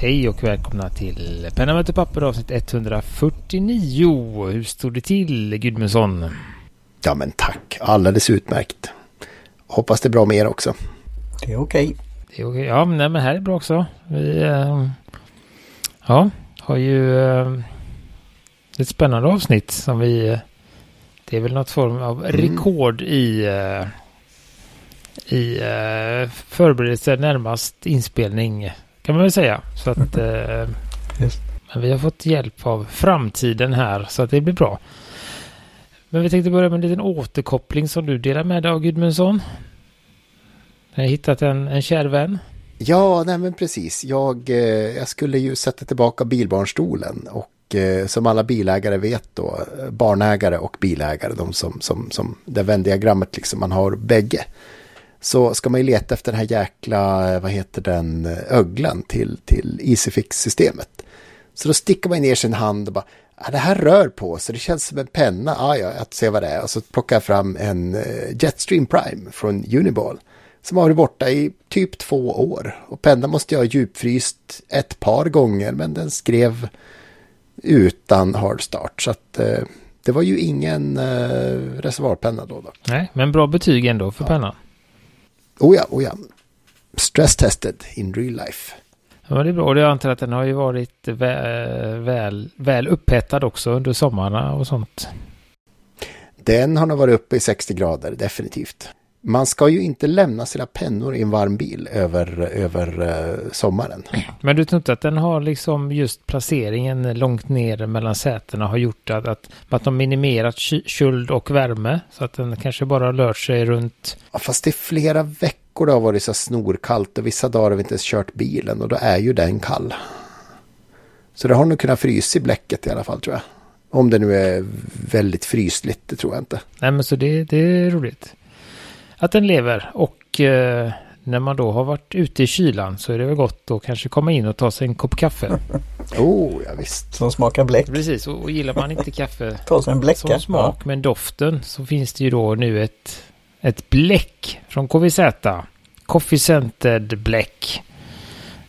Hej och välkomna till Penna möter papper avsnitt 149. Hur står det till Gudmundsson? Ja men tack, alldeles utmärkt. Hoppas det är bra med er också. Det är okej. Det är okej. Ja, men, nej, men här är bra också. Vi eh, ja, har ju eh, ett spännande avsnitt som vi... eh, Det är väl något form av Mm. rekord i, i eh, förberedelse närmast inspelning kan man väl säga. Så att eh, Just. men vi har fått hjälp av framtiden här så att det blir bra. Men vi tänkte börja med en liten återkoppling som du delar med dig av Gudmundsson. Jag har hittat en, en kär vän. Ja, nej men precis. Jag, eh, jag skulle ju sätta tillbaka bilbarnstolen och eh, som alla bilägare vet då, eh, barnägare och bilägare, de som, som, som det vändiagrammet liksom, man har bägge. Så ska man ju leta efter den här jäkla, eh, vad heter den, eh, öglan till, till Easyfix-systemet. Så då sticker man ner sin hand och bara, ah, det här rör på sig, det känns som en penna, ah, ja, att se vad det är. Och så plockar jag fram en eh, Jetstream Prime från Uniball. Som har varit borta i typ två år. Och pennan måste jag ha djupfryst ett par gånger, men den skrev utan hard start. Så att eh, det var ju ingen eh, reservoarpenna då. då. Nej, men bra betyg ändå för Ja. pennan. Oh ja, oh ja. Stress tested in real life. Ja, det är bra. Och jag antar att den har ju varit väl, väl, väl upphettad också under sommarna och sånt. Den har nog varit uppe i 60 grader, definitivt. Man ska ju inte lämna sina pennor i en varm bil över, över eh, sommaren. Men du tror inte att den har liksom just placeringen långt ner mellan sätena har gjort att, att, att de minimerat köld och värme? Så att den kanske bara har rört sig runt Ja, fast det är flera veckor det har varit så snorkallt och vissa dagar har vi inte ens kört bilen och då är ju den kall. Så det har nog kunnat frysa i bläcket i alla fall tror jag. Om det nu är väldigt frysligt, det tror jag inte. Nej men så det, det är roligt. Att den lever och eh, när man då har varit ute i kylan så är det väl gott att kanske komma in och ta sig en kopp kaffe. Oh, ja visst. Som smakar bläck. Precis, och, och gillar man inte kaffe Ta sig en bläcka. som smak men doften så finns det ju då nu ett, ett bläck från KVZ. Coffee Scented bläck.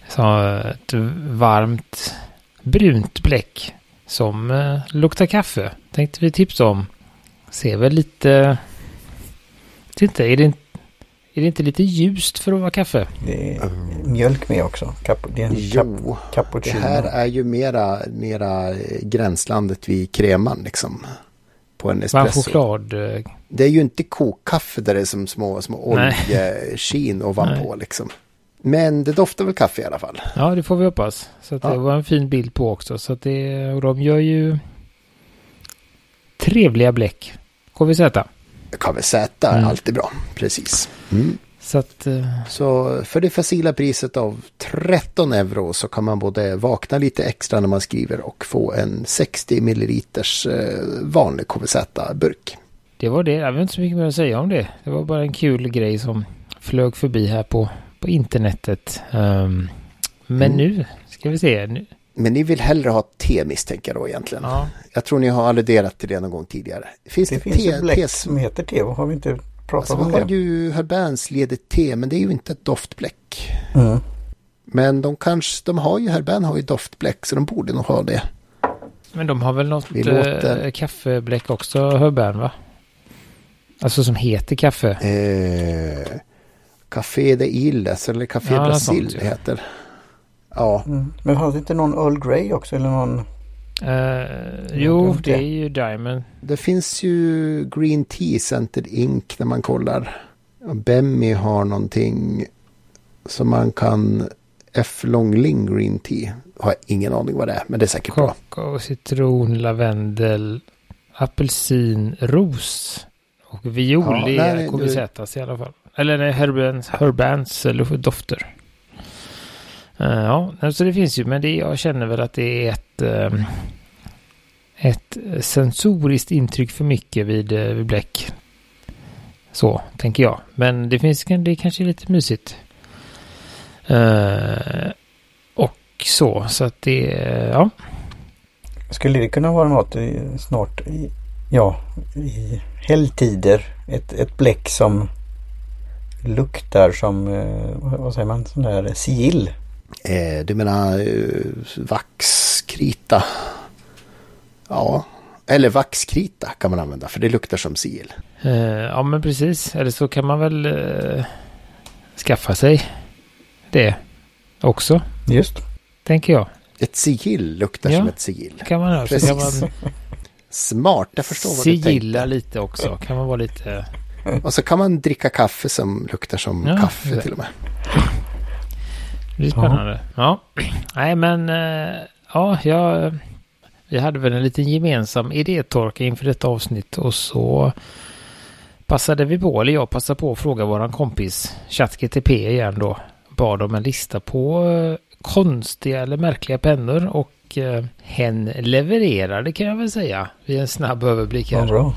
Så ett varmt brunt bläck som eh, luktar kaffe. Tänkte vi tipsa om. Ser väl lite... Vet inte, är det, är det inte lite ljust för att vara kaffe? Det är mjölk med också. Cap- det är en cap- Jo, det cappuccino. här är ju mera, mera eh, gränslandet vid kreman liksom. På en espresso. choklad. eh, Det är ju inte kokkaffe där det är som små, små Nej. oljeskin ovanpå liksom. Men det doftar väl kaffe i alla fall. Ja, det får vi hoppas. Så att Ja. det var en fin bild på också. Så att det, och de gör ju trevliga bläck. KVZ. KVZ är Mm. alltid bra, precis. Mm. Så att... eh, Så för det facila priset av 13 euro så kan man både vakna lite extra när man skriver och få en 60 milliliters eh, vanlig KVZ-burk. Det var det. Jag vet inte så mycket mer att säga om det. Det var bara en kul grej som flög förbi här på, på internetet. Ehm, men Mm. nu ska vi se. Nu, Men ni vill hellre ha te misstänker jag då egentligen. ja, Jag tror ni har alluderat till det någon gång tidigare. Finns det, Det finns te, ett bläck te som heter te. Har vi inte pratat Alltså, om vi har det? ju Herbans ledigt te men det är ju inte ett doftbläck. Mm. Men de kanske, de har ju, Herban har ju doftbläck så de borde nog ha det. men de har väl något Vi låter- eh, kaffebläck också, Hörbern va? Alltså som heter kaffe. Eh, Café de Illes eller Café Ja, Brasil sånt, det ja. heter. Ja, Mm. Men fanns det inte någon Earl Grey också? Eller någon? Eh, jo, det det. är ju Diamond. det finns ju Green Tea Scented Ink när man kollar. Bemmy har någonting som man kan F. Longling Green Tea. Har ingen aning vad det är, men det är säkert bra. Kakao, citron, lavendel, apelsin, ros och viol. Ja, det är KVZs i alla fall. Eller nej, Herbans, Herbans eller dofter. Eh, ja, alltså så det finns ju, men det, jag känner väl att det är ett, ehm, ett sensoriskt intryck för mycket vid, eh, vid bläck. Så, tänker jag. Men det finns det kanske är lite mysigt. Eh, och så, så att det, ja. Skulle det kunna vara något snart ja, i helgtider? Ett, ett bläck som luktar som, vad säger man, sån där sigill. Eh, du menar eh, vaxkrita? Ja, eller vaxkrita kan man använda för det luktar som sigill. Eh, ja men precis. Eller så kan man väl eh, skaffa sig det också. Just. Tänker jag. Ett sigill luktar Ja. som ett sigill. Kan man, så kan Precis. man Smart, jag förstår vad du sigilla tänkte. lite också. Kan man vara lite... Och så kan man dricka kaffe som luktar som Ja, kaffe till och med. Det blir spännande. Ja. Nej men, eh, ja, jag... Vi hade väl en liten gemensam idétorka inför detta avsnitt och så passade vi på, eller jag passade på att fråga våran kompis ChatGTP igen då. Bad om en lista på eh, konstiga eller märkliga pennor och eh, hen levererade kan jag väl säga vid en snabb överblick här. bra.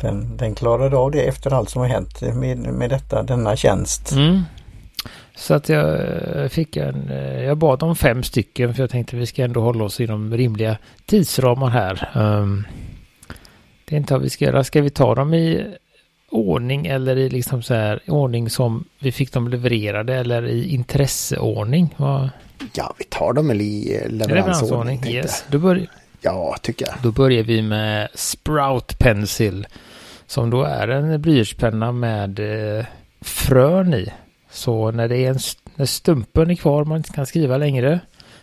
Den, den klarade av det efter allt som har hänt med, med detta, denna tjänst. Mm. Så att jag eh, fick en, eh, jag bad om fem stycken för jag tänkte vi ska ändå hålla oss inom rimliga tidsramar här. Um, det är inte vad vi ska göra. Ska vi ta dem i ordning eller i liksom så här ordning som vi fick dem levererade eller i intresseordning? Vad, Ja, vi tar dem i eh, leveransordning. Yes. Då, bör, Ja, tycker jag. då börjar vi med Sprout Pencil som då är en blyertspenna med eh, frön i. Så när det är en, när stumpen är kvar, man inte kan skriva längre,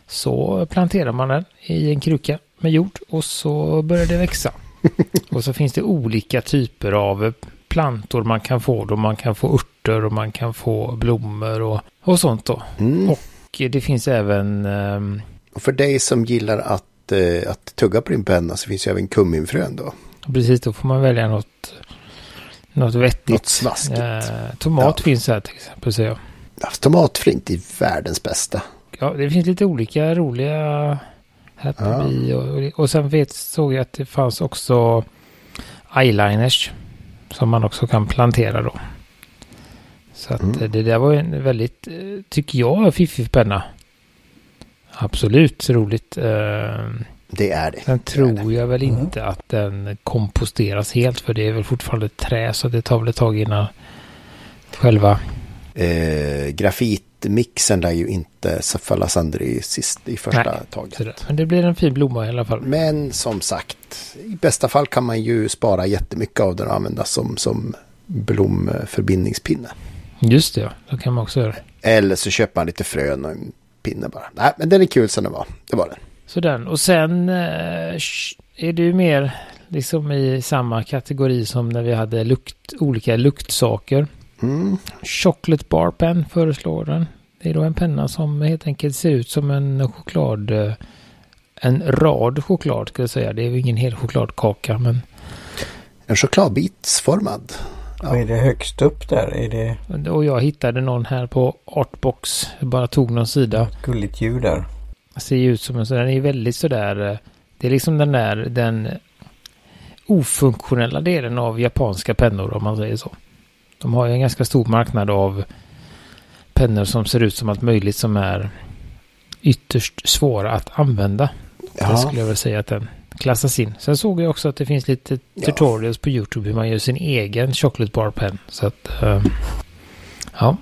så planterar man den i en kruka med jord och så börjar det växa. och så finns det olika typer av plantor man kan få då. Man kan få örter och man kan få blommor och, och sånt då. Mm. Och det finns även ehm, Och för dig som gillar att, eh, att tugga på din penna så finns ju även kumminfrön då. Precis, då får man välja något, något vettigt. Något snaskigt. Eh, tomat Ja. finns här till exempel, säger jag. Ja, tomatfri är världens bästa. Ja, det finns lite olika roliga Happy Bee och, och sen vet, såg jag att det fanns också eyeliners som man också kan plantera då. Så att Mm. eh, det där var en väldigt, eh, tycker jag, fiffig penna. Absolut roligt. Det är det. Sen Det är det. tror jag väl Mm. inte att den komposteras helt för det är väl fortfarande trä så det tar väl ett tag innan själva... Eh, grafitmixen lär ju inte så falla sönder i, sist, i första Nej, taget. sådär. Men det blir en fin blomma i alla fall. Men som sagt, i bästa fall kan man ju spara jättemycket av den och använda som, som blomförbindningspinne. Just det, ja. Då kan man också göra. Eller så köper man lite frön och en pinne bara. Nej, men den är kul som den var. Det var den. Så den. Och sen eh, är det ju mer liksom i samma kategori som när vi hade lukt, olika luktsaker. Mm. Chocolate Bar Pen föreslår den. Det är då en penna som helt enkelt ser ut som en choklad... eh, En rad choklad ska jag säga. Det är ju ingen hel chokladkaka men... En chokladbitsformad. Ja. Vad är det högst upp där? Är det Och jag hittade någon här på Artbox. Jag bara tog någon sida. gulligt djur där? Ser ju ut som en sån. Den är väldigt sådär. eh, Det är liksom den där den ofunktionella delen av japanska pennor om man säger så. De har ju en ganska stor marknad av pennor som ser ut som allt möjligt som är ytterst svåra att använda. Det Ja. skulle jag väl säga att den klassas in. Sen såg jag också att det finns lite Ja. tutorials på YouTube hur man gör sin egen chocolate bar pen. Så att, eh, ja,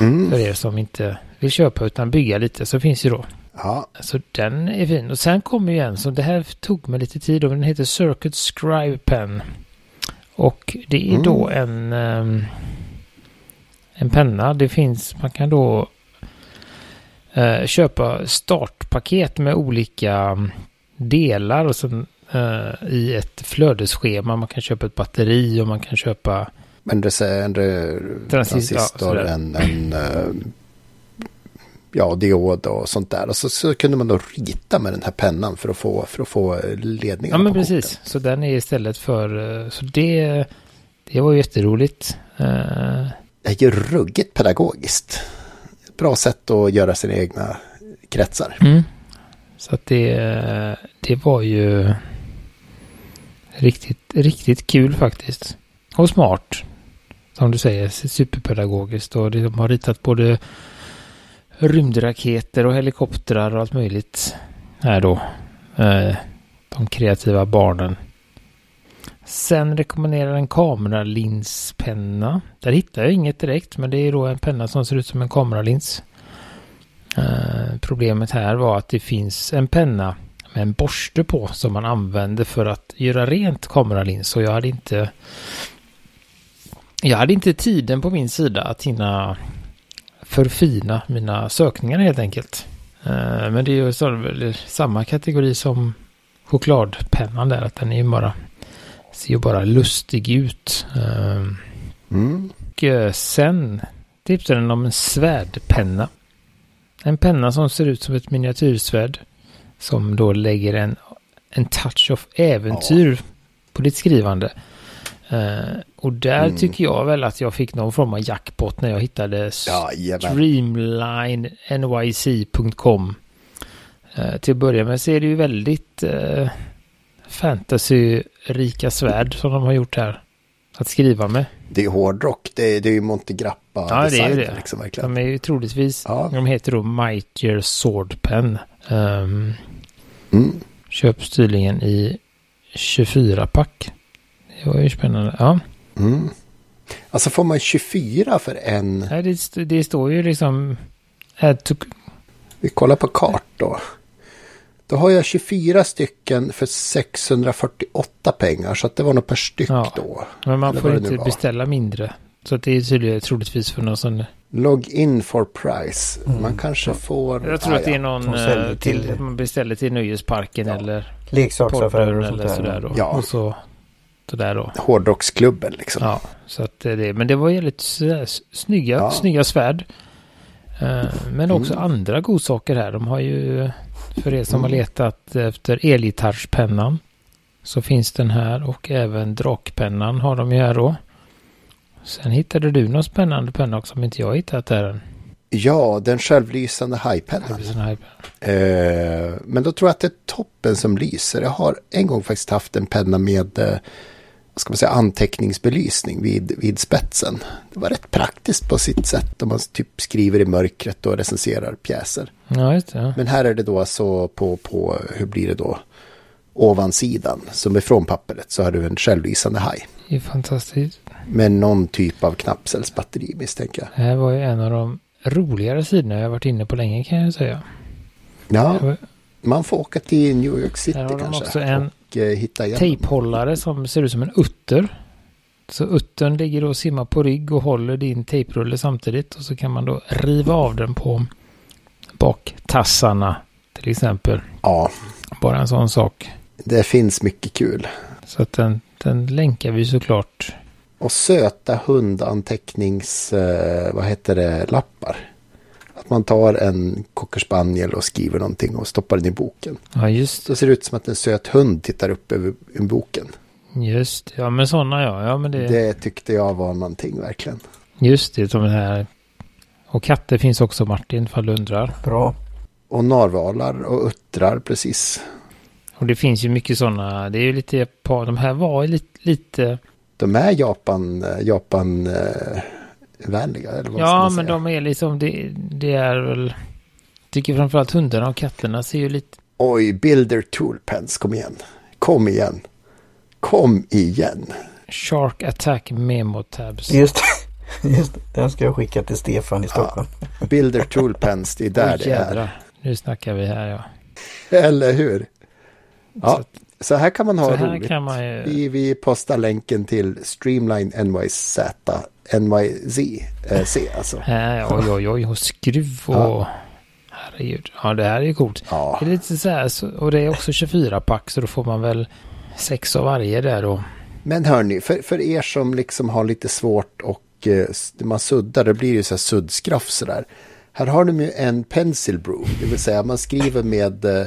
Mm. för er som inte vill köpa utan bygga lite så finns ju då. Ja. Så den är fin. Och sen kommer ju en som det här tog mig lite tid och den heter Circuit Scribe Pen. Och det är Mm. då en, ehm, en penna. Det finns, man kan då eh, köpa startpaket med olika mm, delar och sen eh, i ett flödesschema. Man kan köpa ett batteri och man kan köpa En, rese- en re- Transistor, transistor, ja, en, en eh, ja, diod och sånt där. Och så, så kunde man då rita med den här pennan för att få, för att få ledningar Ja men precis. korten. Så den är istället för... eh, Så det, det var ju jätteroligt. Eh, Det är ju ruggigt pedagogiskt. Ett bra sätt att göra sina egna kretsar. Mm. Så att det, det var ju riktigt, riktigt kul faktiskt. Och smart. Som du säger, superpedagogiskt. Och de har ritat både rymdraketer och helikoptrar och allt möjligt. Här då. Eh, de kreativa barnen. Sen rekommenderar en kameralinspenna. Där hittar jag inget direkt, men det är då en penna som ser ut som en kameralins. Eh, problemet här var att det finns en penna med en borste på som man använder för att göra rent kameralins. Så jag hade inte jag hade inte tiden på min sida att hinna förfina mina sökningar helt enkelt. Eh, men det är ju så, samma kategori som chokladpennan där, att den är ju bara, ser ju bara lustig ut. Eh, Mm. och eh, sen tipsade den om en svärdpenna. En penna som ser ut som ett miniatyrsvärd. Som då lägger en, en touch of äventyr på ditt skrivande. Och där Mm. tycker jag väl att jag fick någon form av jackpot när jag hittade Ja, streamlinenyc.com. Eh, till att börja med så är det ju väldigt eh, fantasy-rika svärd som de har gjort här. Att skriva med. Det är hårdrock. Det är, det är ju Monty Grappa Ja, det är det. Liksom, verkligen. De är ju troligtvis, Ja. de heter då Mightier Sword Pen. Um, Mm. köps tydligen i 24-pack. Det var ju spännande. Ja, Mm. Alltså får man 24 för en. Nej, det, det står ju liksom to, Vi kollar på kart då. Då har jag 24 stycken för 648 pengar. Så att det var nog per styck Ja. då. men man får inte beställa mindre. Så att det är tydligen troligtvis för någon sån. Log in for price. Mm. Man kanske får... Jag tror ah, att det är någon eh, till, till- man beställer till nöjesparken Ja. eller Leksaksaffärer och sånt eller där. sådär då. Ja. Och så sådär då. Hårdrocksklubben liksom. Ja, så att det det. Men det var s- snygga, Ja. snygga svärd. Eh, Men också Mm. andra godsaker här. De har ju, för er som har Mm. letat efter elgitarrspennan, så finns den här och även drakpennan har de ju här då. Sen hittade du någon spännande penna också som inte jag hittat där än. Ja, den självlysande Det hajpennan. Eh, men då tror jag att det är toppen som lyser. Jag har en gång faktiskt haft en penna med eh, vad ska man säga, anteckningsbelysning vid, vid spetsen. Det var rätt praktiskt på sitt sätt om man typ skriver i mörkret och recenserar pjäser. Ja, just det. Men här är det då alltså på, på hur blir det då, ovansidan som är från pappret så har du en självlysande haj. Det är fantastiskt. Med någon typ av knappcellsbatteri misstänker jag. Det här var ju en av de roligare sidorna jag varit inne på länge kan jag säga. Ja, man får åka till New York City Här har de kanske. också en och eh, hitta igen. tejphållare som ser ut som en utter. Så uttern ligger och simmar på rygg och håller din tejprulle samtidigt. Och så kan man då riva av den på baktassarna till exempel. Ja, Bara en sån sak. det finns mycket kul. Så att den, den länkar vi såklart. Och söta hundantecknings, eh, vad heter det, lappar. Att man tar en cocker spaniel och skriver någonting och stoppar den i boken. Ja just, Så ser det ut som att en söt hund tittar upp över boken. just. Ja men sådana ja. Ja men det, Det tyckte jag var någonting verkligen. just det. Som den här. Och katter finns också Martin, ifall du undrar. Bra. Och narvalar och uttrar precis. Och det finns ju mycket sådana. Det är ju lite. De här var ju lite, lite De är Japan, eh, Japan eh, vänliga. Eller vad Ja, men säga? de är liksom, det, det är väl, tycker framförallt hundarna och katterna ser ju lite, Oj, Builder Tool Pens, kom igen. Kom igen. Kom igen. Shark Attack Memo Tabs. Just. Just. Den ska jag skicka till Stefan i Stockholm. Builder Tool Pens, det är där Oj, det är. Nu snackar vi här ja. Eller hur? Så, Ja, att- så här kan man ha så här roligt. kan man ju, Vi, vi postar länken till Streamline NYZ, NYZ, eh, C alltså. här, oj oj oj, och skruv och, Ja. herregud. Ja, det här är ju coolt. Ja, Det är lite så här, och det är också 24 pack så då får man väl sex av varje där då. men hörni, för, för er som liksom har lite svårt och eh, man suddar, det blir ju så här suddskraff sådär. Här har de ju en pencil brew, det vill säga man skriver med eh,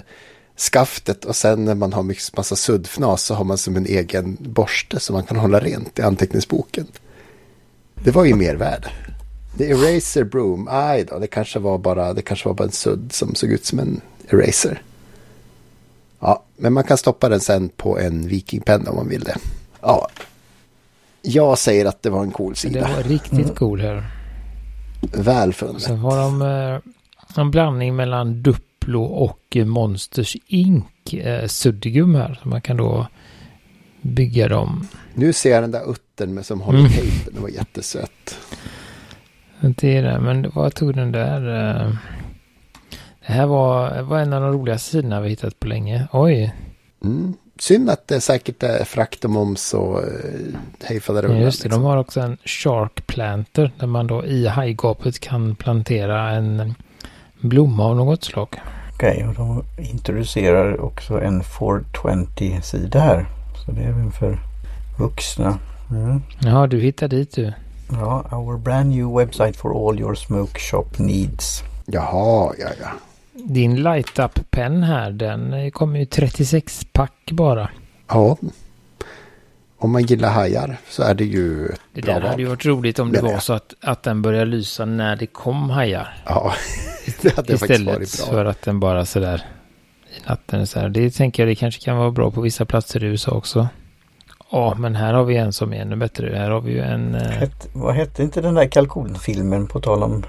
skaftet och sen när man har mycket, massa suddfnas så har man som en egen borste som man kan hålla rent i anteckningsboken. Det var ju mervärde. The Eraser Broom, aj då, det kanske var bara, det kanske var bara en sudd som såg ut som en eraser. Ja, men man kan stoppa den sen på en vikingpenna om man vill det. Ja, jag säger att det var en cool Det sida. var riktigt cool här. Väl funnet. sen har de eh, en blandning mellan Duplo och Monsters Inc. Eh, suddgum här. Så man kan då bygga dem. Nu ser jag den där uttern med som håller Mm. tejpen. Det var jättesött. Det är det. Men vad tog den där? Eh, Det här var, var en av de roligaste sidorna vi hittat på länge. Oj. Mm. Synd att det säkert är frakt och moms och uh, hej ja, Just det, liksom. de har också en shark planter där man då i hajgapet kan plantera en blomma av något slag. Okej, okay, och de introducerar också en 420-sida här. Så det är även för vuxna. Mm. Ja, du hittar dit du. Ja, our brand new website for all your smoke shop needs. Jaha, ja, ja. Din light-up-penn här, den kommer ju 36 pack bara. Ja. Om man gillar hajar så är det ju ett Det där hade ju varit roligt om det var så att, att den började lysa när det kom hajar. Ja, det hade faktiskt varit bra. Istället för att den bara sådär i natten. Så här. Det tänker jag det kanske kan vara bra på vissa platser i USA också. Ja, men här har vi en som är ännu bättre. Här har vi ju en... Eh... Het, vad hette inte den där kalkonfilmen på tal om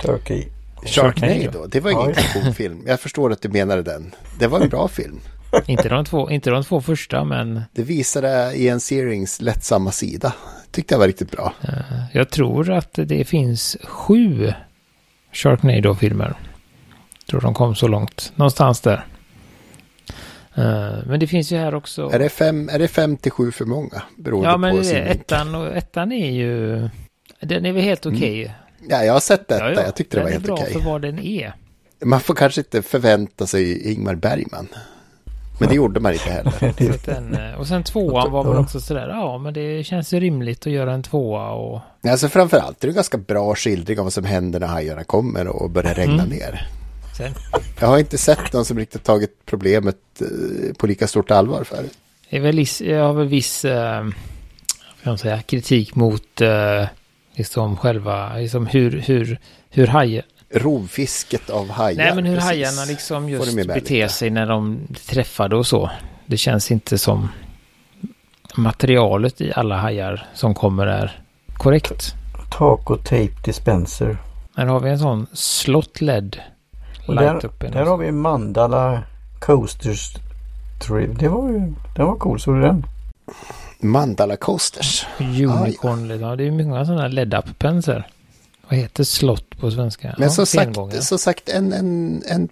Turkey? Sharknado. Det var ingen kalkonfilm. Jag förstår att du menade den. Det var en bra film. inte, de två, inte de två första, men... Det visade i en Searings lättsamma sida. Tyckte jag var riktigt bra. Jag tror att det finns sju Sharknado-filmer. Tror de kom så långt. Någonstans där. Uh, men det finns ju här också. Är det fem, är det fem till sju för många? Beroende ja, men på det, ettan, och, ettan är ju... Den är väl helt okej. Okay. Mm. Ja, jag har sett detta. Ja, ja. Jag tyckte den det var helt okej. Den är bra för vad den är. Man får kanske inte förvänta sig Ingmar Bergman. Men det gjorde man inte heller. den, eh, och sen tvåan var väl också sådär, ja men det känns ju rimligt att göra en tvåa och... Alltså framförallt är det ganska bra skildring av vad som händer när hajarna kommer och börjar regna mm. ner. Sen. Jag har inte sett någon som riktigt tagit problemet eh, på lika stort allvar förut. Jag har väl viss eh, säga, kritik mot eh, liksom själva, liksom hur, hur, hur hajen, rovfisket av hajar. Nej, men hur precis. hajarna liksom just beter sig när de träffade och så. Det känns inte som materialet i alla hajar som kommer är korrekt. Taco tape dispenser. Här har vi en sån slott LED. Där, där har vi Mandala Coasters. Det var ju, den var cool, såg du den? Mandala Coasters. Unicorn, ah, ja. det är många sådana LED-up-pens vad heter slott på svenska? Men ja, så, sagt, så sagt en, en, en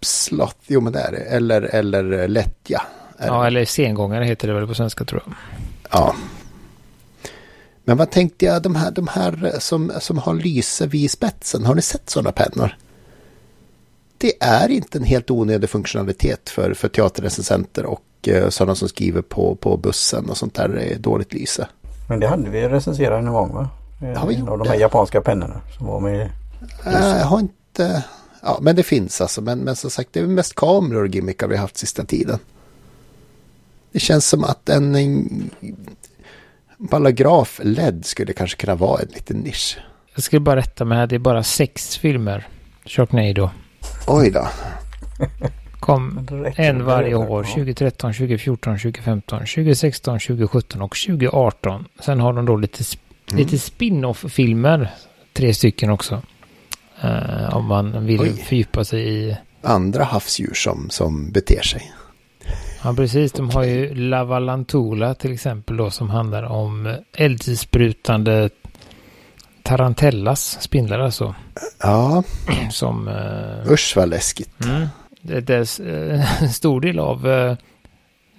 slott, jo men det är det. Eller, eller lättja. Ja, det. eller sengångare heter det väl på svenska tror jag. Ja. Men vad tänkte jag, de här, de här som, som har lyse vid spetsen, har ni sett sådana pennor? Det är inte en helt onödig funktionalitet för, för teaterrecensenter och uh, sådana som skriver på, på bussen och sånt där dåligt lyse. Men det hade vi recenserat en gång va? Har vi en av de här japanska pennorna som var med. Äh, jag har inte... Ja, men det finns alltså. Men, men som sagt, det är mest kameror och gimmickar vi har haft sista tiden. Det känns som att en, en ballograf LED skulle kanske kunna vara en liten nisch. Jag skulle bara rätta mig här. Det är bara sex filmer. Sharknado. Oj då. Kom en varje år. 2013, 2014, 2015, 2016, 2017 och 2018. Sen har de då lite Mm. Lite spin-off-filmer. Tre stycken också. Uh, om man vill Oj. fördjupa sig i... Andra havsdjur som, som beter sig. Ja, precis. De har ju Lavalantula till exempel då som handlar om eldsprutande tarantellas, spindlar alltså. Ja. Som... Uh, Usch vad läskigt. Mm, det, det är uh, en stor del av... Uh,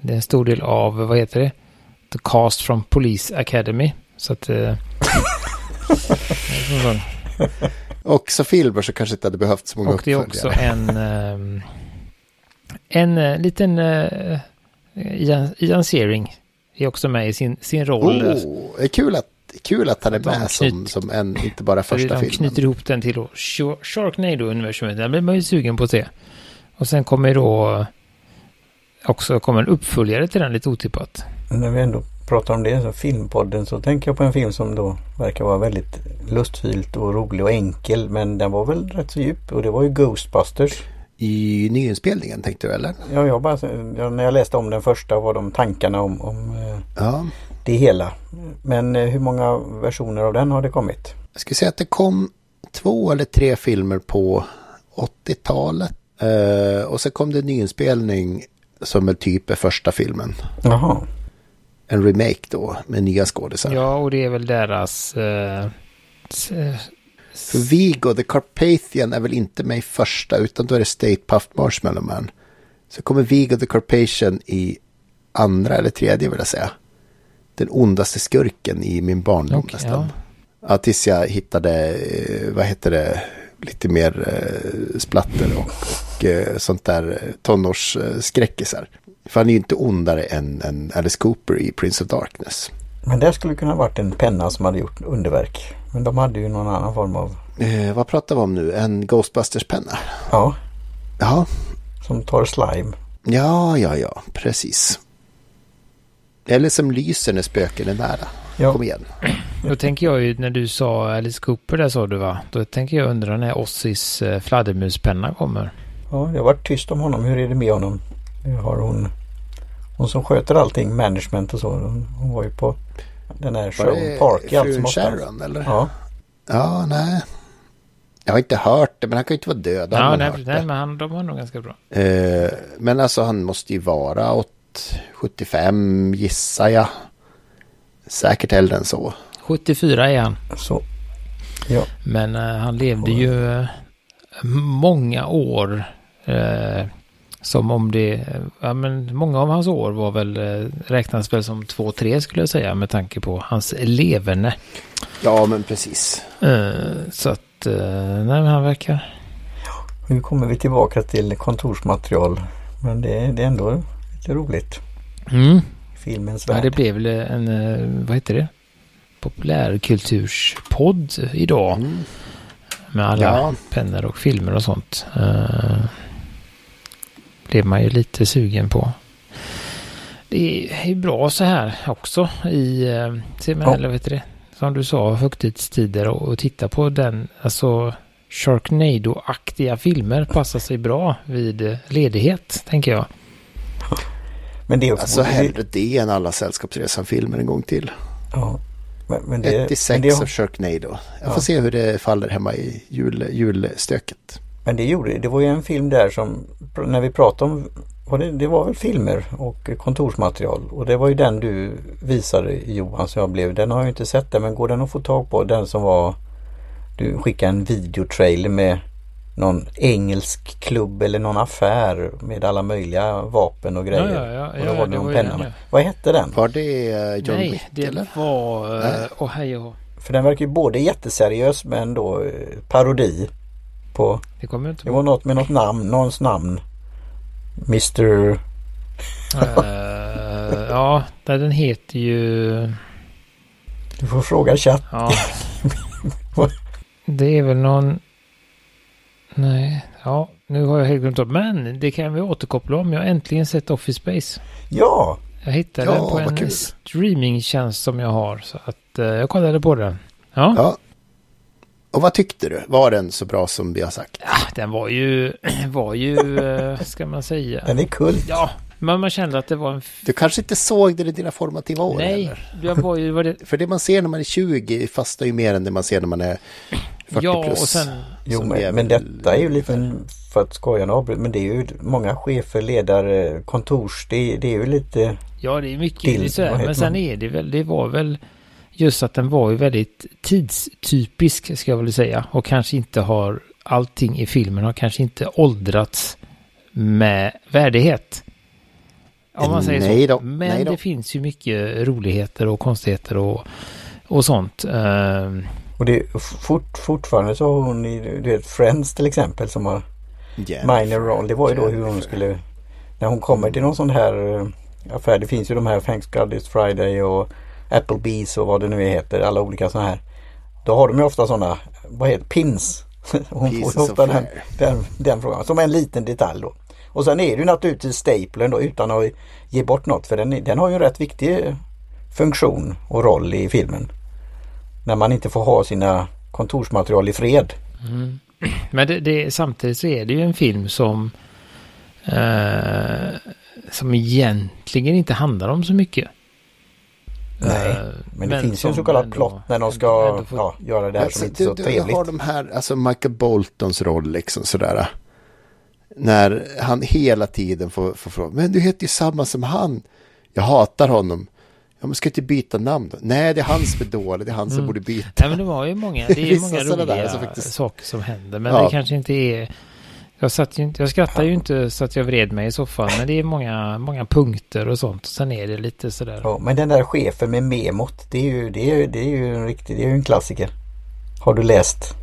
det är en stor del av, vad heter det? The Cast from Police Academy. Så att... Eh, och så Filber så kanske inte hade behövt så många Och det är också en... Eh, en eh, liten... Eh, Ian, Ian Searing är också med i sin, sin roll. Oh, det är kul att, kul att han är med knyt, som, som en, inte bara första de filmen. De knyter ihop den till Sharknado-universumet. Den blir man ju sugen på att se. Och sen kommer då också kommer en uppföljare till den lite otippat. När vi ändå pratar om det, så filmpodden, så tänker jag på en film som då verkar vara väldigt lustfyllt och rolig och enkel. Men den var väl rätt så djup och det var ju Ghostbusters. I nyinspelningen tänkte du eller? Ja, jag bara, när jag läste om den första var de tankarna om, om eh, ja. det hela. Men eh, hur många versioner av den har det kommit? Jag skulle säga att det kom två eller tre filmer på 80-talet. Uh, och så kom det nyinspelning som väl typ är första filmen. Jaha en remake då med nya skådisar. Ja, och det är väl deras eh, För Vigo, The Carpathian är väl inte med i första utan då är det State Puft Marshmallow Man. Så kommer Vigo the Carpathian i andra eller tredje vill jag säga. Den ondaste skurken i min barndom Okej, nästan. ja. Ja. tills jag hittade, eh, vad heter det, lite mer eh, splatter och, och eh, sånt där tonårsskräckisar. För han är ju inte ondare än, än Alice Cooper i Prince of Darkness. Men det skulle kunna varit en penna som hade gjort underverk. Men de hade ju någon annan form av, Eh, vad pratar vi om nu? En Ghostbusters-penna? ja, Ja, som tar slime. ja, ja, ja, precis. Eller som lyser när spöken är nära. Ja. Kom igen. Då tänker jag ju när du sa Alice Cooper där sa du va? Då tänker jag undra när Ossis eh, fladdermuspenna kommer. Ja, det har varit tyst om honom. Hur är det med honom? Har hon, hon som sköter allting, management och så. Hon, hon var ju på den här Var showen det Parky allt som. Sharon eller? Ja, Ja, nej. Jag har inte hört det, men han kan ju inte vara död. Ja, nej, nej men han, de var nog ganska bra. Eh, men alltså han måste ju vara åt 75 gissar jag. Säkert äldre än så. 74 är han. så. Ja, Men eh, han levde ju eh, många år. Eh, som om det, ja men många av hans år var väl, räknas väl som två, tre skulle jag säga med tanke på hans leverne. Ja, men precis. Så att, nej men han verkar, nu kommer vi tillbaka till kontorsmaterial. Men det, det är ändå lite roligt. mm, Filmens ja, värld. det blev väl en, eh, vad heter det? Populärkulturspodd idag. Mm. Med alla Ja. pennor och filmer och sånt. Uh, blev man ju lite sugen på. Det är bra så här också i, uh, ser man, Ja. eller vet du det, som du sa, högtidstider och, och titta på den, alltså Sharknado-aktiga filmer passar sig bra vid eh, ledighet, tänker jag. Men det är också... Alltså hellre det än alla Sällskapsresan-filmer en gång till. Ja. Men, men det, 1 men, till 6 det, av Sharknado. Jag Ja. får se hur det faller hemma i jul, julstöket. men det gjorde det. var ju en film där som, när vi pratade om, var det, det var väl filmer och kontorsmaterial. Och det var ju den du visade Johan som jag blev. Den har jag inte sett den men går den att få tag på? Den som var, du skickade en videotrailer med någon engelsk klubb eller någon affär med alla möjliga vapen och grejer. Ja, ja, ja, och då ja, var det det någon var penna med. Vad hette den? Var det eh, John Nej, Wick det eller? var... Nej. Uh, oh, hej hå. För den verkar ju både jätteseriös men då eh, parodi på Det kommer inte Det var något med något namn, någons namn. Mr... Eh, ja, där den heter ju... Du får fråga chatt. Ja. det är väl någon... Nej, ja, nu har jag helt glömt upp. Men det kan vi återkoppla om. Jag har äntligen sett Office Space. Ja! Jag hittade Ja, den på en kul. streamingtjänst som jag har. Så att eh, jag kollade på den. Ja, Ja. Och vad tyckte du? Var den så bra som vi har sagt? ja den var ju, var ju, eh, ska man säga. Den är kult. Ja, men man kände att det var en... Du kanske inte såg det i dina formativa år? Nej, jag var ju... Var det, För det man ser när man är 20 fastar ju mer än det man ser när man är 40 ja, plus. och sen... Jo, men, är men detta är ju lite för att skoja avbryt, men det är ju många chefer, ledare, kontors, det, det är ju lite... Ja, det är mycket Till- det är så här, Men sen man? är det väl, det var väl just att den var ju väldigt tidstypisk ska jag väl säga. Och kanske inte har, allting i filmen har kanske inte åldrats med värdighet. Om man säger Nej så. då, Men nej då. det finns ju mycket roligheter och konstigheter och, och sånt. Ehm, Och det fort, fortfarande så har hon i, du vet Friends till exempel som har Jennifer. minor roll. Det var ju då hur hon skulle När hon kommer till någon sån här eh, affär. Det finns ju de här Thanks God It's Friday och Applebee's och vad det nu heter. Alla olika sådana här. Då har de ju ofta sådana, vad heter pins? Hon Pieces får ofta of den, den, den frågan. Som en liten detalj då. Och sen är det ju naturligtvis staplen då utan att ge bort något. För den, den har ju en rätt viktig funktion och roll i filmen. När man inte får ha sina kontorsmaterial i fred. Men det, det, samtidigt så är det ju en film som eh, som egentligen inte handlar om så mycket. Nej, Eh, Men det finns ju en så kallad ändå- plott när de ska får- ja, göra det här Alltså, som inte är du, så du trevligt. har de här, alltså Michael Boltons roll liksom sådär. När han hela tiden får, får fråga, men du heter ju samma som han. Jag hatar honom. Ja, men ska inte byta namn då? Nej, det är han som är dålig. Det är han som Mm. borde byta. Nej men det var ju många, det är ju många sådana där roliga som faktiskt- saker som händer. Men Ja. det kanske inte är... Jag, satt ju inte, jag skrattar ju inte så att jag vred mig i soffan. Men det är många, många punkter och sånt. Sen är det lite sådär. Ja, men den där chefen med memot, det är ju, det är, ju- det är ju en riktig, det är ju en klassiker. Har du läst?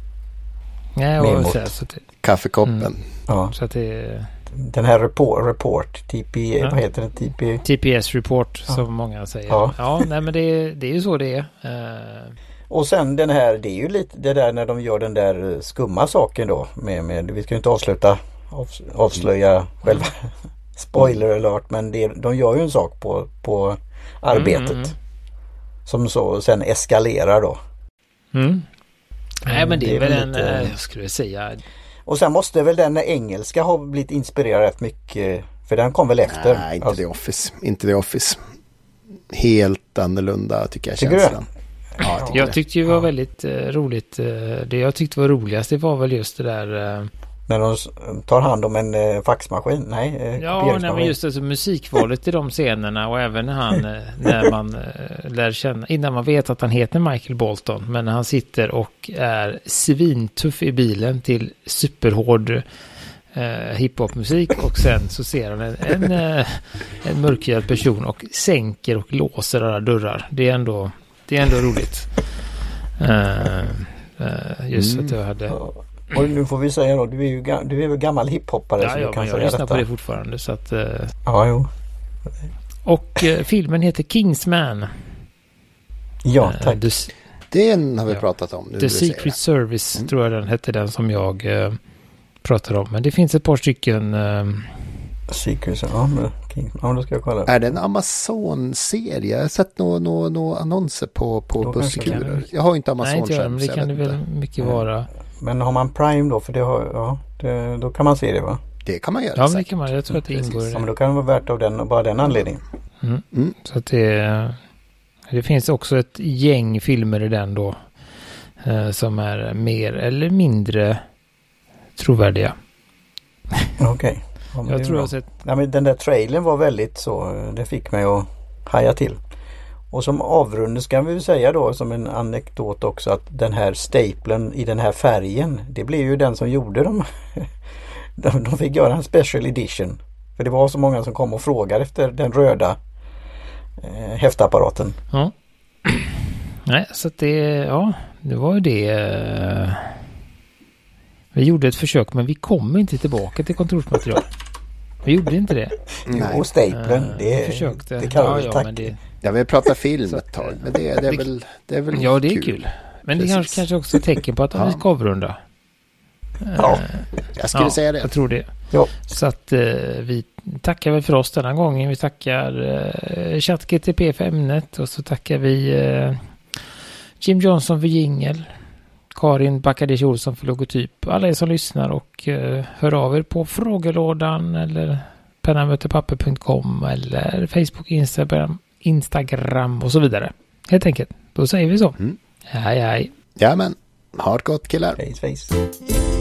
Nej, och Memot. så, så, att, det- Kaffekoppen. Mm. Ja, så att det den här report, report TP, Ja. vad heter det? TP? TPS report Ja. som många säger. Ja. Ja, nej men det, det är ju så det är. Eh, Och sen den här, det är ju lite det där när de gör den där skumma saken då. Med, med, vi ska ju inte avsluta, av, avslöja själva spoiler alert. Men det, de gör ju en sak på, på arbetet. Mm, mm. Som så sen eskalerar då. Mm. Nej men det är, Det är väl en, lite- eh, jag skulle säga, Och sen måste väl den engelska ha blivit inspirerad rätt mycket. För den kom väl efter. Nej, inte Alltså, The Office. Inte The Office. Helt annorlunda tycker jag Tycker du känslan. Ja, jag tycker jag tyckte det var Ja. väldigt eh, roligt. eh, det jag tyckte var roligast det var väl just det där. eh, När de tar hand om en eh, faxmaskin. Nej, eh, ja, nej, men just alltså, musikvalet i de scenerna och även han, eh, när man eh, lär känna, innan man vet att han heter Michael Bolton. Men när han sitter och är svintuff i bilen till superhård eh, hiphopmusik och sen så ser han en, en, eh, en mörkhyad person och sänker och låser alla dörrar. Det är ändå, det är ändå roligt. Eh, eh, just Mm. att jag hade... Och nu får vi säga då, du är ju du är väl gammal hiphoppare Ja, så ja, du kan jag lyssnar detta. på det fortfarande så att... eh, Ja, jo. Och eh, filmen heter Kingsman. Ja, Eh, tack. The, Den har vi Ja. pratat om. Nu The du Secret. Service Mm. tror jag den hette, den som jag eh, pratade om. Men det finns ett par stycken... Eh, Secrets, ja men, ja då ska jag kolla. Är det en Amazon-serie? Jag har sett några nå, nå annonser på, på busskurer. Jag har inte Amazon nej, inte jag, men det kan det väl mycket vara. Men har man Prime då, för det har, ja, det, då kan man se det va? Det kan man göra. Ja, det säkert. kan man. Jag tror att det Precis. ingår i Ja, men det. då kan det vara värt av den, bara den anledningen. Mm. Mm. Så att det... Det finns också ett gäng filmer i den då. Eh, som är mer eller mindre trovärdiga. Okej. Ja, men det Jag tror jag har sett... Nej, men den där trailern var väldigt så, det fick mig att haja till. Och som avrundning ska vi säga då som en anekdot också att den här staplen i den här färgen det blev ju den som gjorde dem. De, de fick göra en special edition. För det var så många som kom och frågade efter den röda eh, häftapparaten. Ja. Nej, så att det... Ja, det var ju det. eh, Vi gjorde ett försök, men vi kom inte tillbaka till kontorsmaterial. Vi gjorde inte det. Nej. Och stapeln, Eh, det, försökte. det kan ja, vi ja, tack. Men det, Ja, vi har pratat film ett tag. Men det, det, är, det- väl, det är väl ja, det är kul. Men det Precis. kanske, kanske också är tecken på att vi ska avrunda. Ja. Eh, Jag skulle ja, säga det. Jag tror det. Ja. Så att eh, vi tackar väl för oss denna gången. Vi tackar eh, ChatGTP för ämnet och så tackar vi eh, Jim Johnson för jingel. Karin Backadic Olsson för logotyp. Alla er som lyssnar och eh, hör av er på frågelådan eller pennamötepapper.com eller Facebook, Instagram, Instagram och så vidare. Helt enkelt. Då säger vi så. Mm. Hej hej. Ja, men ha det gott killar. Face, face.